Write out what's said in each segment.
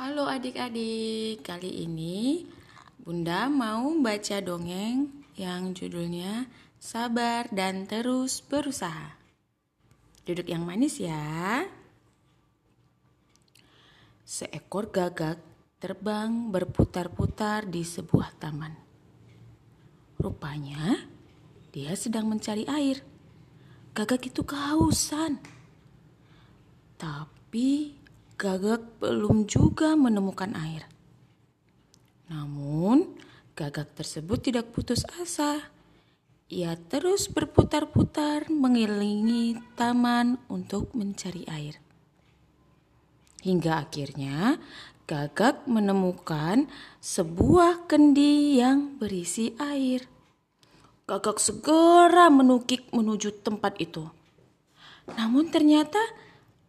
Halo adik-adik, kali ini Bunda mau baca dongeng yang judulnya Sabar dan Terus Berusaha. Duduk yang manis ya. Seekor gagak terbang berputar-putar di sebuah taman. Rupanya dia sedang mencari air. Gagak itu kehausan. Tapi Gagak belum juga menemukan air. Namun, gagak tersebut tidak putus asa. Ia terus berputar-putar mengelilingi taman untuk mencari air. Hingga akhirnya, gagak menemukan sebuah kendi yang berisi air. Gagak segera menukik menuju tempat itu. Namun ternyata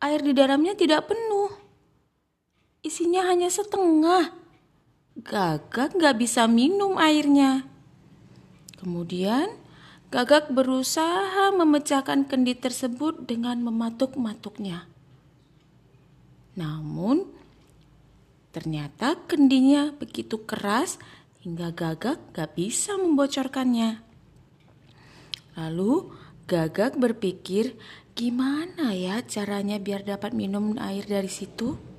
air di dalamnya tidak penuh isinya hanya setengah. Gagak gak bisa minum airnya. Kemudian Gagak berusaha memecahkan kendi tersebut dengan mematuk-matuknya. Namun ternyata kendinya begitu keras hingga Gagak gak bisa membocorkannya. Lalu Gagak berpikir gimana ya caranya biar dapat minum air dari situ?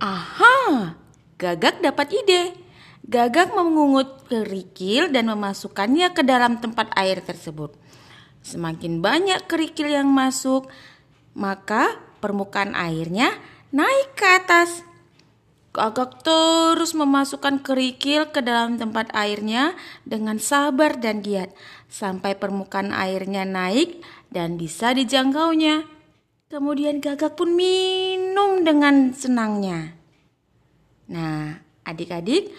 Aha, Gagak dapat ide. Gagak mengungut kerikil dan memasukkannya ke dalam tempat air tersebut. Semakin banyak kerikil yang masuk, maka permukaan airnya naik ke atas. Gagak terus memasukkan kerikil ke dalam tempat airnya dengan sabar dan giat sampai permukaan airnya naik dan bisa dijangkaunya. Kemudian gagak pun minum dengan senangnya. Nah, adik-adik,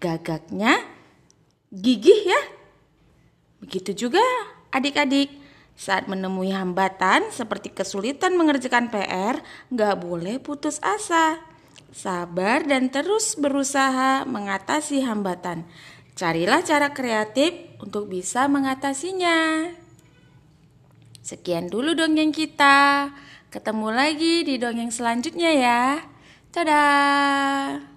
gagaknya gigih ya. Begitu juga adik-adik. Saat menemui hambatan seperti kesulitan mengerjakan PR, gak boleh putus asa. Sabar dan terus berusaha mengatasi hambatan. Carilah cara kreatif untuk bisa mengatasinya. Sekian dulu dongeng kita. Ketemu lagi di dongeng selanjutnya ya. Dadah.